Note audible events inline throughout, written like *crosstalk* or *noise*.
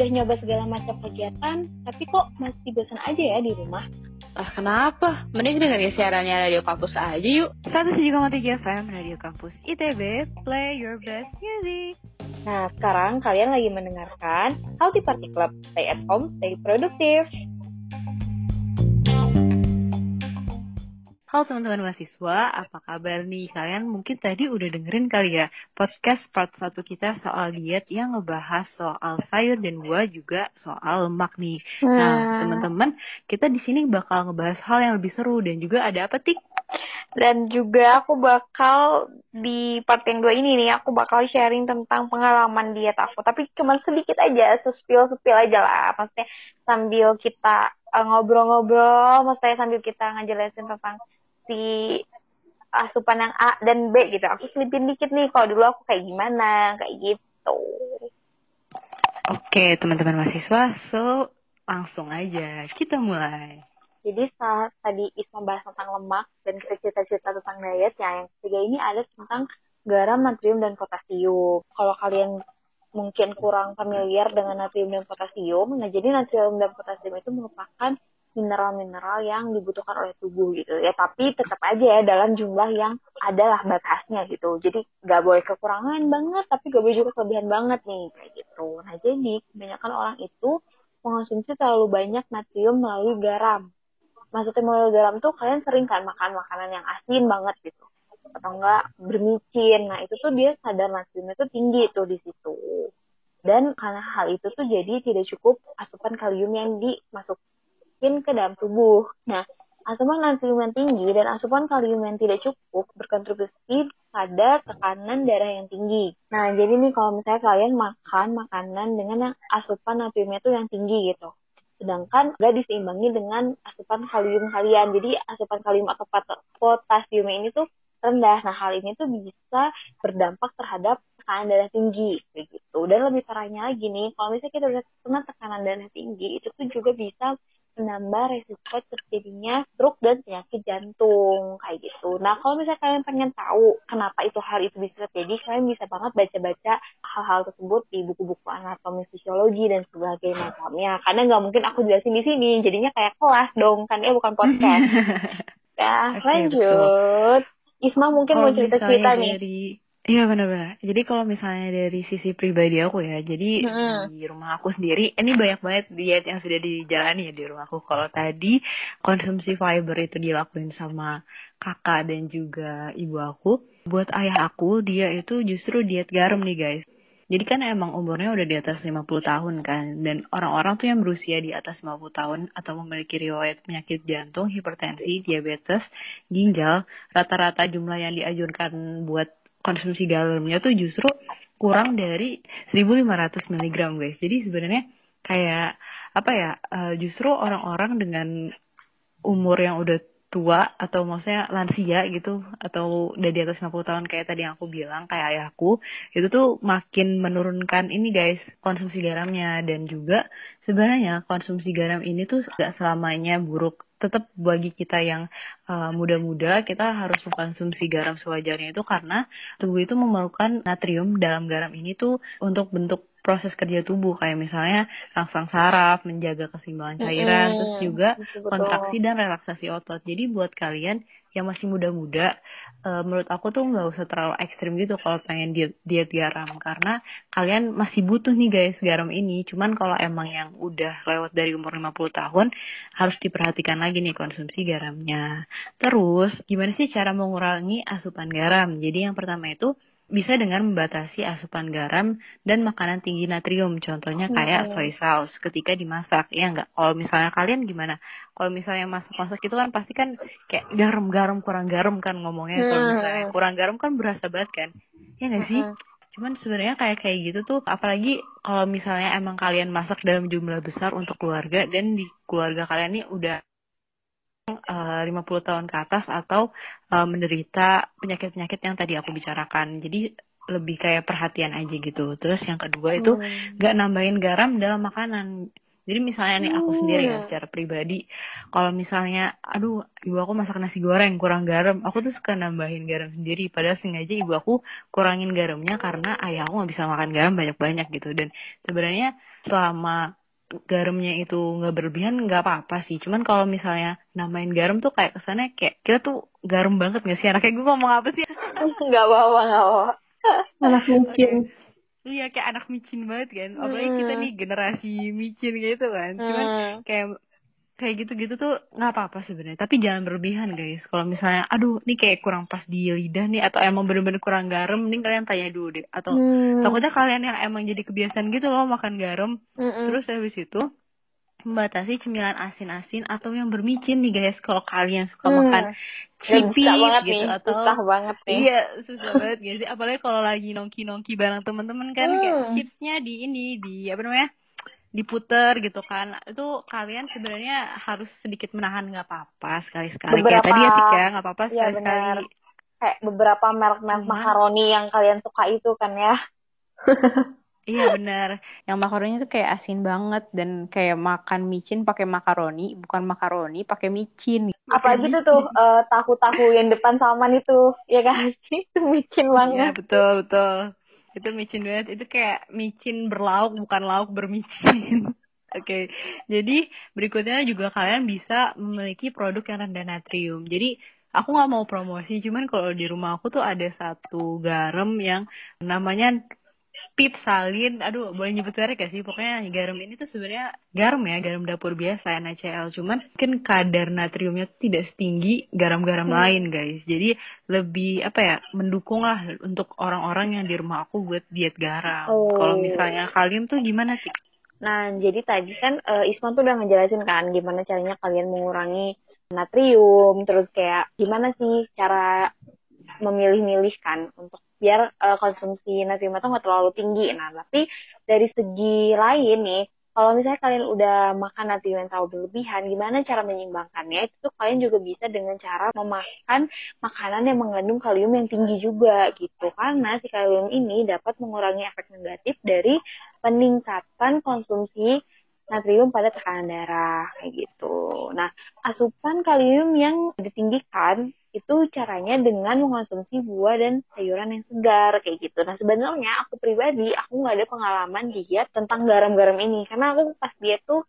udah nyoba segala macam kegiatan, tapi kok masih bosan aja ya di rumah? Ah kenapa? Mending dengerin siarannya Radio Kampus aja yuk. 107,3 FM Radio Kampus ITB, play your best music. Nah, sekarang kalian lagi mendengarkan Healthy Party Club. Stay at home, stay produktif. Halo teman-teman mahasiswa, apa kabar nih? Kalian mungkin tadi udah dengerin kali ya podcast part 1 kita soal diet yang ngebahas soal sayur dan buah juga soal lemak nih. Nah, teman-teman, kita di sini bakal ngebahas hal yang lebih seru dan juga ada apa tik? Dan juga aku bakal di part yang dua ini nih, aku bakal sharing tentang pengalaman diet aku. Tapi cuma sedikit aja, sespil-sepil aja lah. Maksudnya sambil kita uh, ngobrol-ngobrol, maksudnya sambil kita ngejelasin tentang si asupan yang A dan B gitu. Aku selipin dikit nih kalau dulu aku kayak gimana, kayak gitu. Oke, teman-teman mahasiswa, so langsung aja kita mulai. Jadi saat tadi Isma bahas tentang lemak dan kita cerita-cerita tentang diet, ya yang ketiga ini ada tentang garam, natrium, dan potasium. Kalau kalian mungkin kurang familiar dengan natrium dan potasium, nah jadi natrium dan potasium itu merupakan mineral-mineral yang dibutuhkan oleh tubuh gitu ya. Tapi tetap aja ya dalam jumlah yang adalah batasnya gitu. Jadi nggak boleh kekurangan banget tapi gak boleh juga kelebihan banget nih kayak gitu. Nah jadi kebanyakan orang itu mengonsumsi terlalu banyak natrium melalui garam. Maksudnya melalui garam tuh kalian sering kan makan makanan yang asin banget gitu. Atau enggak bermicin. Nah itu tuh dia sadar natriumnya tuh tinggi tuh di situ. Dan karena hal itu tuh jadi tidak cukup asupan kalium yang dimasuk masukin ke dalam tubuh. Nah, asupan natrium yang tinggi dan asupan kalium yang tidak cukup berkontribusi pada tekanan darah yang tinggi. Nah, jadi nih kalau misalnya kalian makan makanan dengan asupan natriumnya itu yang tinggi gitu. Sedangkan nggak diseimbangi dengan asupan kalium kalian. Jadi asupan kalium atau potasium ini tuh rendah. Nah, hal ini tuh bisa berdampak terhadap tekanan darah tinggi begitu. Dan lebih parahnya lagi nih, kalau misalnya kita kena tekanan darah tinggi, itu tuh juga bisa menambah resiko terjadinya stroke dan penyakit jantung kayak gitu. Nah kalau misalnya kalian pengen tahu kenapa itu hal itu bisa terjadi, kalian bisa banget baca-baca hal-hal tersebut di buku-buku anatomi fisiologi dan sebagainya macamnya. Karena nggak mungkin aku jelasin di sini, jadinya kayak kelas dong, kan ya bukan podcast. *laughs* ya okay, lanjut. Betul. Isma mungkin mau cerita-cerita nih. Dari Iya benar-benar. Jadi kalau misalnya dari sisi pribadi aku ya, jadi hmm. di rumah aku sendiri, ini banyak banget diet yang sudah dijalani ya di rumah aku. Kalau tadi konsumsi fiber itu dilakuin sama kakak dan juga ibu aku. Buat ayah aku, dia itu justru diet garam nih guys. Jadi kan emang umurnya udah di atas 50 tahun kan. Dan orang-orang tuh yang berusia di atas 50 tahun atau memiliki riwayat penyakit jantung, hipertensi, diabetes, ginjal, rata-rata jumlah yang diajurkan buat konsumsi garamnya tuh justru kurang dari 1500 mg guys. Jadi sebenarnya kayak apa ya? Uh, justru orang-orang dengan umur yang udah tua atau maksudnya lansia gitu atau udah di atas 50 tahun kayak tadi yang aku bilang kayak ayahku itu tuh makin menurunkan ini guys konsumsi garamnya dan juga sebenarnya konsumsi garam ini tuh gak selamanya buruk tetap bagi kita yang uh, muda-muda kita harus mengkonsumsi garam sewajarnya itu karena tubuh itu memerlukan natrium dalam garam ini tuh untuk bentuk proses kerja tubuh. Kayak misalnya rangsang saraf, menjaga keseimbangan cairan, hmm, terus juga betul, kontraksi dan relaksasi otot. Jadi buat kalian yang masih muda-muda, uh, menurut aku tuh nggak usah terlalu ekstrim gitu kalau pengen diet, diet garam karena kalian masih butuh nih guys garam ini. Cuman kalau emang yang udah lewat dari umur 50 tahun harus diperhatikan lagi nih konsumsi garamnya. Terus gimana sih cara mengurangi asupan garam? Jadi yang pertama itu bisa dengan membatasi asupan garam dan makanan tinggi natrium. Contohnya kayak soy sauce ketika dimasak. Ya enggak? Kalau misalnya kalian gimana? Kalau misalnya masak-masak itu kan pasti kan kayak garam-garam kurang garam kan ngomongnya. Kalau misalnya kurang garam kan berasa banget kan? Ya enggak sih? Cuman sebenarnya kayak kayak gitu tuh apalagi kalau misalnya emang kalian masak dalam jumlah besar untuk keluarga dan di keluarga kalian ini udah uh, 50 tahun ke atas atau uh, menderita penyakit-penyakit yang tadi aku bicarakan. Jadi lebih kayak perhatian aja gitu. Terus yang kedua itu hmm. gak nambahin garam dalam makanan. Jadi misalnya nih aku sendiri ya secara pribadi, kalau misalnya, aduh ibu aku masak nasi goreng kurang garam, aku tuh suka nambahin garam sendiri. Padahal sengaja ibu aku kurangin garamnya karena ayah aku nggak bisa makan garam banyak-banyak gitu. Dan sebenarnya selama garamnya itu nggak berlebihan nggak apa-apa sih. Cuman kalau misalnya namain garam tuh kayak kesannya kayak kita tuh garam banget gak sih? Anaknya gue ngomong apa sih? *laughs* Nggak bawa nggak bawa anak micin. Iya kayak anak micin banget kan. Apalagi kita nih generasi micin gitu kan. Cuman kayak kayak gitu-gitu tuh nggak apa-apa sebenarnya tapi jangan berlebihan guys kalau misalnya aduh ini kayak kurang pas di lidah nih atau emang bener-bener kurang garam nih kalian tanya dulu deh atau hmm. takutnya kalian yang emang jadi kebiasaan gitu loh makan garam hmm. terus habis itu membatasi cemilan asin-asin atau yang bermicin nih guys kalau kalian suka hmm. makan cipis gitu nih. atau susah banget nih iya susah banget guys apalagi kalau lagi nongki-nongki bareng temen-temen kan hmm. kayak chipsnya di ini di apa namanya diputer gitu kan itu kalian sebenarnya harus sedikit menahan nggak apa-apa sekali-sekali kayak tadi ya sih ya nggak apa-apa iya, sekali-sekali kayak beberapa merek-merek makaroni yang kalian suka itu kan ya *laughs* Iya benar. Yang makaroni itu kayak asin banget dan kayak makan micin pakai makaroni, bukan makaroni pakai micin. Apa gitu tuh uh, *laughs* tahu-tahu yang depan saman itu, ya kan? *laughs* itu micin banget. Iya betul betul itu micin banget itu kayak micin berlauk bukan lauk bermicin *laughs* Oke, okay. jadi berikutnya juga kalian bisa memiliki produk yang rendah natrium. Jadi aku nggak mau promosi, cuman kalau di rumah aku tuh ada satu garam yang namanya pip salin. Aduh boleh nyebut merek gak sih? Pokoknya garam ini tuh sebenarnya garam ya garam dapur biasa NaCl cuman mungkin kadar natriumnya tidak setinggi garam-garam hmm. lain guys. Jadi lebih apa ya mendukung lah untuk orang-orang yang di rumah aku buat diet garam. Oh. kalau misalnya kalian tuh gimana sih? Nah jadi tadi kan uh, Isman tuh udah ngejelasin kan gimana caranya kalian mengurangi natrium. Terus kayak gimana sih cara memilih-milih kan untuk biar uh, konsumsi natrium itu nggak terlalu tinggi. Nah, tapi dari segi lain nih, kalau misalnya kalian udah makan yang terlalu berlebihan, gimana cara menyeimbangkannya? Itu kalian juga bisa dengan cara memakan makanan yang mengandung kalium yang tinggi juga gitu. Karena si kalium ini dapat mengurangi efek negatif dari peningkatan konsumsi natrium pada tekanan darah kayak gitu. Nah, asupan kalium yang ditinggikan itu caranya dengan mengonsumsi buah dan sayuran yang segar kayak gitu. Nah sebenarnya aku pribadi aku nggak ada pengalaman diet tentang garam-garam ini karena aku pas diet tuh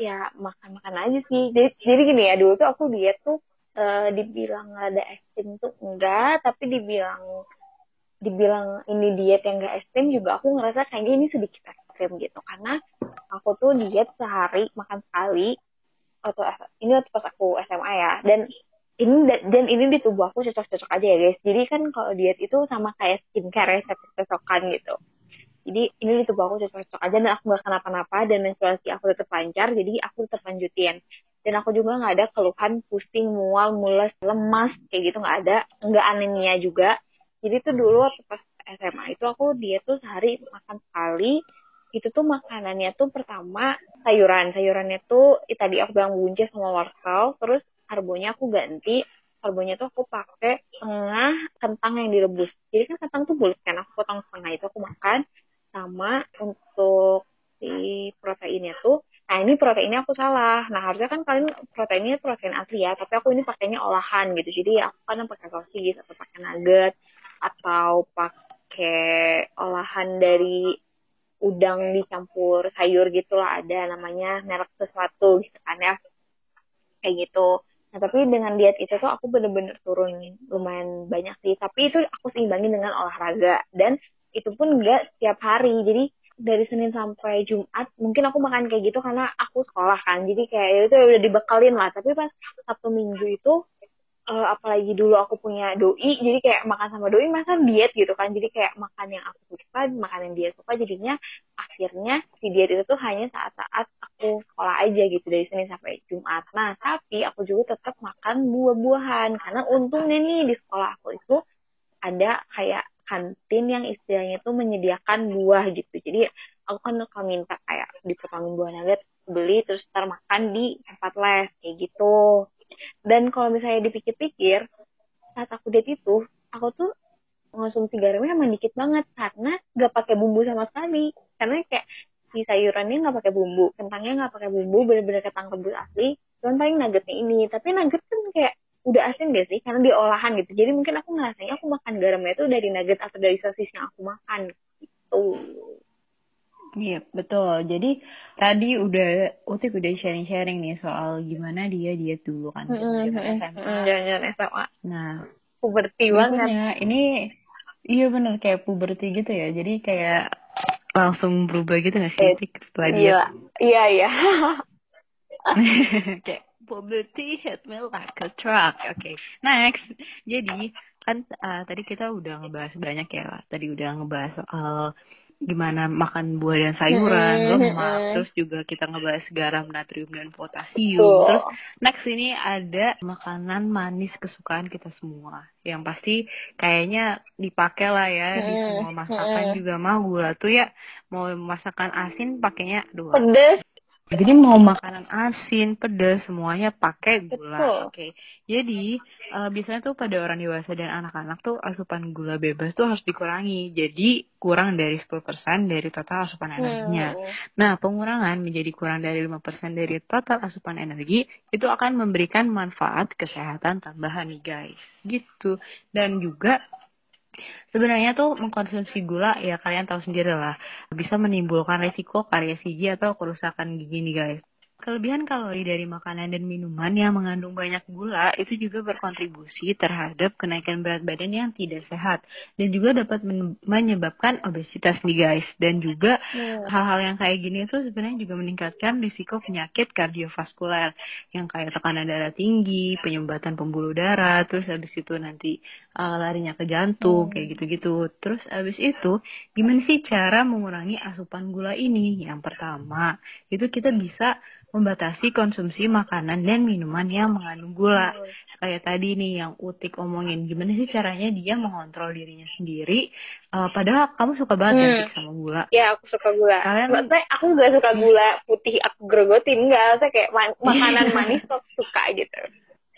ya makan-makan aja sih. Jadi, jadi gini ya dulu tuh aku diet tuh e, dibilang nggak ada ekstrim tuh enggak, tapi dibilang dibilang ini diet yang gak ekstrim juga aku ngerasa kayaknya ini sedikit ekstrim gitu karena aku tuh diet sehari makan sekali atau ini waktu pas aku SMA ya dan ini dan ini di tubuh aku cocok-cocok aja ya guys. Jadi kan kalau diet itu sama kayak skincare ya cocok-cocokan gitu. Jadi ini di tubuh aku cocok-cocok aja dan aku gak kenapa-napa dan menstruasi aku tetap lancar. Jadi aku tetap lanjutin. Dan aku juga nggak ada keluhan pusing, mual, mules, lemas kayak gitu nggak ada. Nggak anemia juga. Jadi tuh dulu waktu pas SMA itu aku diet tuh sehari makan sekali itu tuh makanannya tuh pertama sayuran sayurannya tuh tadi aku bilang buncis sama wortel terus karbonya aku ganti karbonya tuh aku pakai setengah kentang yang direbus. Jadi kan kentang tuh bulat kan aku potong setengah itu aku makan. Sama untuk si proteinnya tuh nah ini proteinnya aku salah. Nah harusnya kan kalian proteinnya protein asli ya tapi aku ini pakainya olahan gitu. Jadi aku kan pakai sosis atau pakai nugget atau pakai olahan dari udang dicampur sayur gitu lah. Ada namanya merek sesuatu gitu kan ya. Kayak gitu Nah, tapi dengan diet itu tuh aku bener-bener turun lumayan banyak sih. Tapi itu aku seimbangin dengan olahraga. Dan itu pun enggak setiap hari. Jadi dari Senin sampai Jumat mungkin aku makan kayak gitu karena aku sekolah kan. Jadi kayak itu udah dibekalin lah. Tapi pas Sabtu Minggu itu uh, apalagi dulu aku punya doi jadi kayak makan sama doi masa diet gitu kan. Jadi kayak makan yang aku suka makan yang dia suka jadinya akhirnya si diet itu tuh hanya saat-saat aku sekolah aja gitu dari Senin sampai Jumat. Nah tapi aku juga tetap makan buah-buahan karena untungnya nih di sekolah aku itu ada kayak kantin yang istilahnya tuh menyediakan buah gitu. Jadi aku kan suka minta kayak dipotongin buah nugget beli terus ntar makan di tempat les kayak gitu dan kalau misalnya dipikir-pikir saat aku diet itu aku tuh mengonsumsi garamnya emang dikit banget karena gak pakai bumbu sama sekali. Karena kayak si sayurannya nggak pakai bumbu kentangnya nggak pakai bumbu bener-bener kentang rebus asli. Cuman paling nuggetnya ini. Tapi nugget kan kayak udah asin gak sih? Karena diolahan gitu. Jadi mungkin aku ngerasanya aku makan garamnya itu dari nugget atau dari sosis yang aku makan gitu Iya betul. Jadi tadi udah Utik udah sharing-sharing nih soal gimana dia diet dulu kan mm zaman SMA. Jangan SMA. Nah, puberti banget. berikutnya ini iya bener kayak puberti gitu ya. Jadi kayak langsung berubah gitu gak sih Eh, Utik setelah dia? Iya, iya, iya. *laughs* kayak puberty hit me like a truck. Oke, next. Jadi kan uh, tadi kita udah ngebahas banyak ya. Tadi udah ngebahas soal gimana makan buah dan sayuran, Mm-mm, lemak. mm-mm. Terus juga kita ngebahas garam, natrium dan potasium. Betul. Terus next ini ada makanan manis kesukaan kita semua. Yang pasti kayaknya dipakai lah ya di Mm-mm, semua masakan mm-mm. juga mah gula tuh ya mau masakan asin pakainya dua. Pedes. Jadi mau makanan asin, pedas, semuanya pakai gula. Oke. Jadi eh, biasanya tuh pada orang dewasa dan anak-anak tuh asupan gula bebas tuh harus dikurangi. Jadi kurang dari 10% dari total asupan energinya. Hmm. Nah, pengurangan menjadi kurang dari 5% dari total asupan energi itu akan memberikan manfaat kesehatan tambahan nih guys. Gitu. Dan juga Sebenarnya tuh mengkonsumsi gula ya kalian tahu sendiri lah bisa menimbulkan resiko karies gigi atau kerusakan gigi nih guys. Kelebihan kalori dari makanan dan minuman yang mengandung banyak gula itu juga berkontribusi terhadap kenaikan berat badan yang tidak sehat dan juga dapat men- menyebabkan obesitas nih guys dan juga Hmm. hal-hal yang kayak gini tuh sebenarnya juga meningkatkan risiko penyakit kardiovaskuler yang kayak tekanan darah tinggi, penyumbatan pembuluh darah, terus habis itu nanti uh, larinya ke jantung Hmm. kayak gitu-gitu. Terus habis itu gimana sih cara mengurangi asupan gula ini? Yang pertama, itu kita bisa membatasi konsumsi makanan dan minuman yang mengandung gula. Kayak tadi nih yang Utik omongin, gimana sih caranya dia mengontrol dirinya sendiri uh, padahal kamu suka banget kan, Hmm. Tik, sama gula. Ya aku suka gula. Kalian- Maksudnya aku gak suka gula putih aku gerogotin enggak. Saya kayak ma- *laughs* makanan manis tuh aku suka gitu.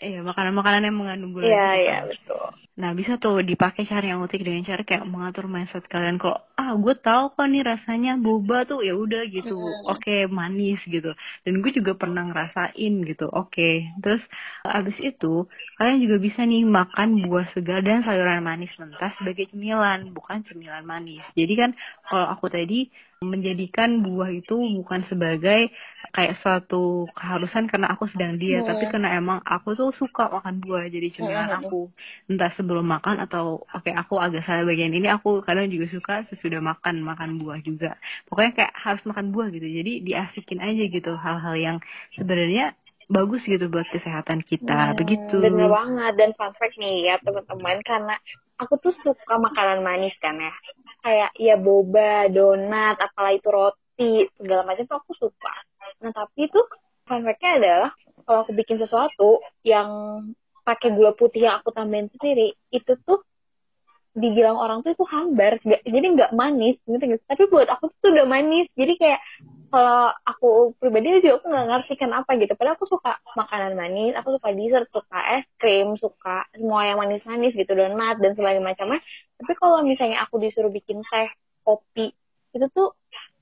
Iya, makanan-makanan yang mengandung gula. Iya iya betul. Nah, bisa tuh dipakai cara yang utik dengan cara kayak mengatur mindset kalian. Kalau ah gue tahu kok nih rasanya boba tuh ya udah gitu. Mm. Oke, manis gitu. Dan gue juga pernah ngerasain gitu. Oke. Terus abis itu kalian juga bisa nih makan buah segar dan sayuran manis mentah sebagai cemilan, bukan cemilan manis. Jadi kan kalau aku tadi menjadikan buah itu bukan sebagai kayak suatu keharusan karena aku sedang diet, Mm. tapi karena emang aku tuh suka makan buah jadi cemilan Mm. aku entah sebelum makan atau oke aku agak salah bagian ini aku kadang juga suka sesudah makan makan buah juga pokoknya kayak harus makan buah gitu jadi diasikin aja gitu hal-hal yang sebenarnya bagus gitu buat kesehatan kita Hmm, begitu Bener banget dan fun fact nih ya teman-teman karena aku tuh suka makanan manis kan ya. Kayak ya boba, donat, apalah itu roti, segala macam tuh aku suka. Nah tapi tuh fact-nya adalah kalau aku bikin sesuatu yang pakai gula putih yang aku tambahin sendiri, itu tuh dibilang orang tuh itu hambar, jadi nggak manis, gitu. Tapi buat aku tuh udah manis, jadi kayak kalau aku pribadi juga aku nggak ngerti kenapa gitu. Padahal aku suka makanan manis, aku suka dessert, suka es krim, suka semua yang manis-manis gitu, donat dan sebagainya macamnya. Tapi kalau misalnya aku disuruh bikin teh, kopi, itu tuh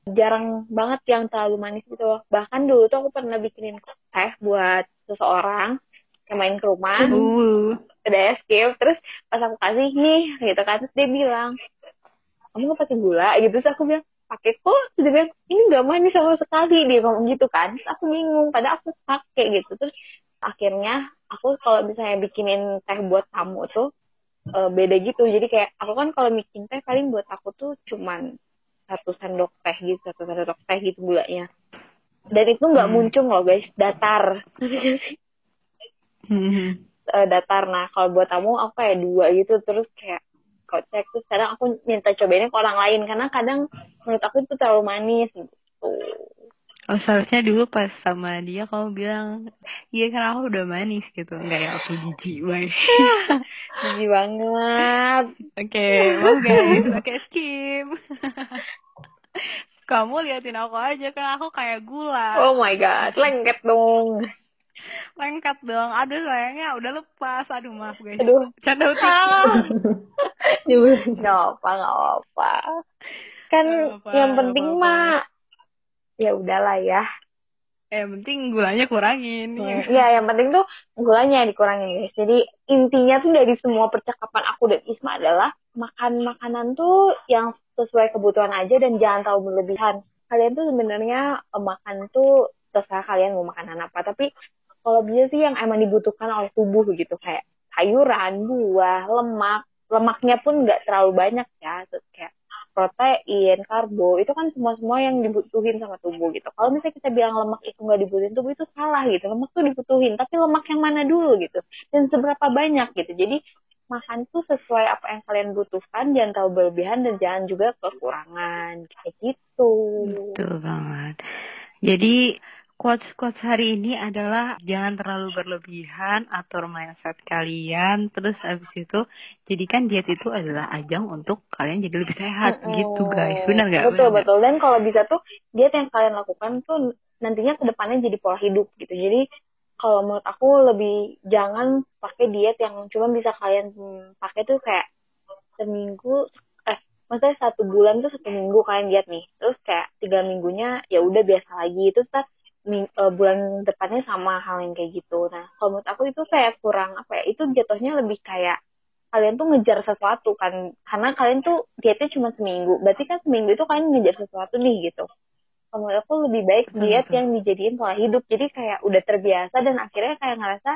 jarang banget yang terlalu manis gitu loh. Bahkan dulu tuh aku pernah bikinin teh buat seseorang yang main ke rumah, uh ada es krim, terus pas aku kasih nih, gitu kan, terus dia bilang, kamu nggak pakai gula gitu, terus aku bilang, pakai kok, terus dia ini nggak manis sama sekali, dia ngomong gitu kan, terus aku bingung, padahal aku pakai gitu, terus akhirnya aku kalau misalnya bikinin teh buat tamu tuh eh, beda gitu, jadi kayak aku kan kalau bikin teh paling buat aku tuh cuman satu sendok teh gitu, satu sendok teh gitu gulanya, dan itu nggak Hmm. muncung loh guys, datar. Hmm. eh, datar. Nah kalau buat tamu aku kayak dua gitu. Terus kayak kocek terus kadang aku minta cobainnya ke orang lain karena kadang menurut aku itu terlalu manis gitu. Oh seharusnya dulu pas sama dia kamu bilang Iya kan aku udah manis gitu. Enggak ya aku jijik banget *laughs* Jijik banget. Oke mau guys Oke skip Kamu liatin aku aja kan aku kayak gula. Oh my god lengket dong lengket dong aduh sayangnya udah lepas aduh maaf guys aduh canda utik *laughs* nggak apa nggak apa kan apa, yang penting apa-apa. mah ya udahlah ya Eh, yang penting gulanya kurangin. Hmm, Iya, yang penting tuh gulanya dikurangin guys. Jadi intinya tuh dari semua percakapan aku dan Isma adalah makan makanan tuh yang sesuai kebutuhan aja dan jangan terlalu berlebihan. Kalian tuh sebenarnya eh, makan tuh terserah kalian mau makanan apa. Tapi kalau bisa sih yang emang dibutuhkan oleh tubuh gitu kayak sayuran, buah, lemak. Lemaknya pun nggak terlalu banyak ya. Terus kayak protein, karbo, itu kan semua-semua yang dibutuhin sama tubuh gitu. Kalau misalnya kita bilang lemak itu nggak dibutuhin tubuh itu salah gitu. Lemak tuh dibutuhin, tapi lemak yang mana dulu gitu. Dan seberapa banyak gitu. Jadi makan tuh sesuai apa yang kalian butuhkan, jangan terlalu berlebihan dan jangan juga kekurangan. Kayak gitu. Betul banget. Jadi quotes-quotes hari ini adalah jangan terlalu berlebihan, atur mindset kalian, terus habis itu jadikan diet itu adalah ajang untuk kalian jadi lebih sehat Mm-mm. gitu guys. Benar nggak? Betul nggak? betul. Dan kalau bisa tuh diet yang kalian lakukan tuh nantinya ke depannya jadi pola hidup gitu. Jadi kalau menurut aku lebih jangan pakai diet yang cuma bisa kalian hmm, pakai tuh kayak seminggu eh maksudnya satu bulan tuh satu minggu kalian diet nih. Terus kayak tiga minggunya ya udah biasa lagi. Terus ntar eh, bulan depannya sama hal yang kayak gitu. Nah kalau menurut aku itu kayak kurang apa ya? Itu jatuhnya lebih kayak kalian tuh ngejar sesuatu kan. Karena kalian tuh dietnya cuma seminggu. Berarti kan seminggu itu kalian ngejar sesuatu nih gitu. Kalau menurut aku lebih baik diet betul. yang dijadiin pola hidup. Jadi kayak udah terbiasa dan akhirnya kayak ngerasa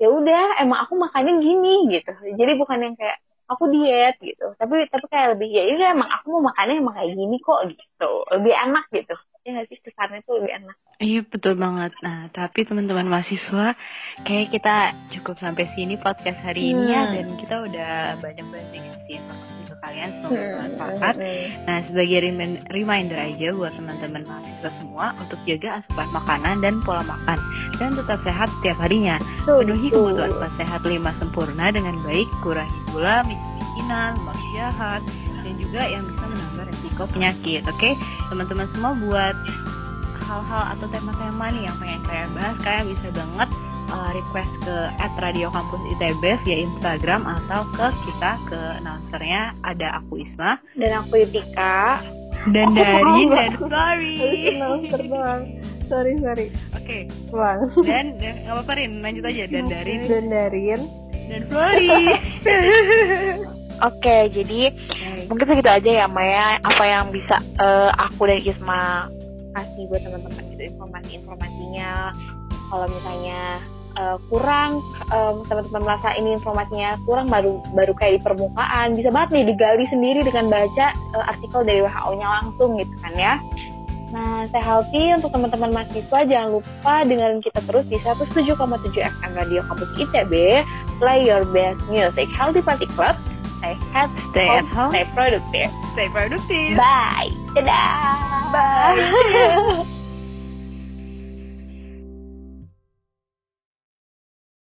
ya udah emang aku makannya gini gitu. Jadi bukan yang kayak aku diet gitu. Tapi tapi kayak lebih ya udah emang aku mau makannya emang kayak gini kok gitu. Lebih enak gitu ya nggak sih kesannya tuh lebih enak Iya betul banget. Nah tapi teman-teman mahasiswa kayak kita cukup sampai sini podcast hari ini ya Hmm. dan kita udah banyak banget informasi ke kalian semoga Hmm, bermanfaat. hmm, hmm. Nah sebagai remin- reminder aja buat teman-teman mahasiswa semua untuk jaga asupan makanan dan pola makan dan tetap sehat setiap harinya. Penuhi tuh. kebutuhan sehat 5 sempurna dengan baik, kurangi gula, micin-micinan, lemak jahat, dan juga yang bisa menambah resiko penyakit. Oke, teman-teman semua buat hal-hal atau tema-tema nih yang pengen kalian bahas, kalian bisa banget uh, request ke at Radio Kampus ITB via Instagram atau ke kita ke announcernya ada aku Isma dan aku Yutika dan Oh, dari enggak. dan sorry. *laughs* Announcer. Sorry, sorry. Oke, Bang. dan dan nggak apa-apa Rin, lanjut aja dan dari Dan Darin. dan Flori. *laughs* Oke, jadi mungkin segitu aja ya Maya apa yang bisa eh, aku dan Isma kasih buat teman-teman gitu informasi-informasinya kalau misalnya eh, kurang em, teman-teman merasa ini informasinya kurang baru baru kayak di permukaan bisa banget nih digali sendiri dengan baca eh, artikel dari WHO-nya langsung gitu kan ya Nah, saya healthy untuk teman-teman mahasiswa jangan lupa dengerin kita terus di 107,7 FM Radio Kampus ITB. Play your best music. Healthy Party Club. Stay healthy, Stay at home. stay productive. Stay produktif. Bye. Dadah. Bye. *laughs*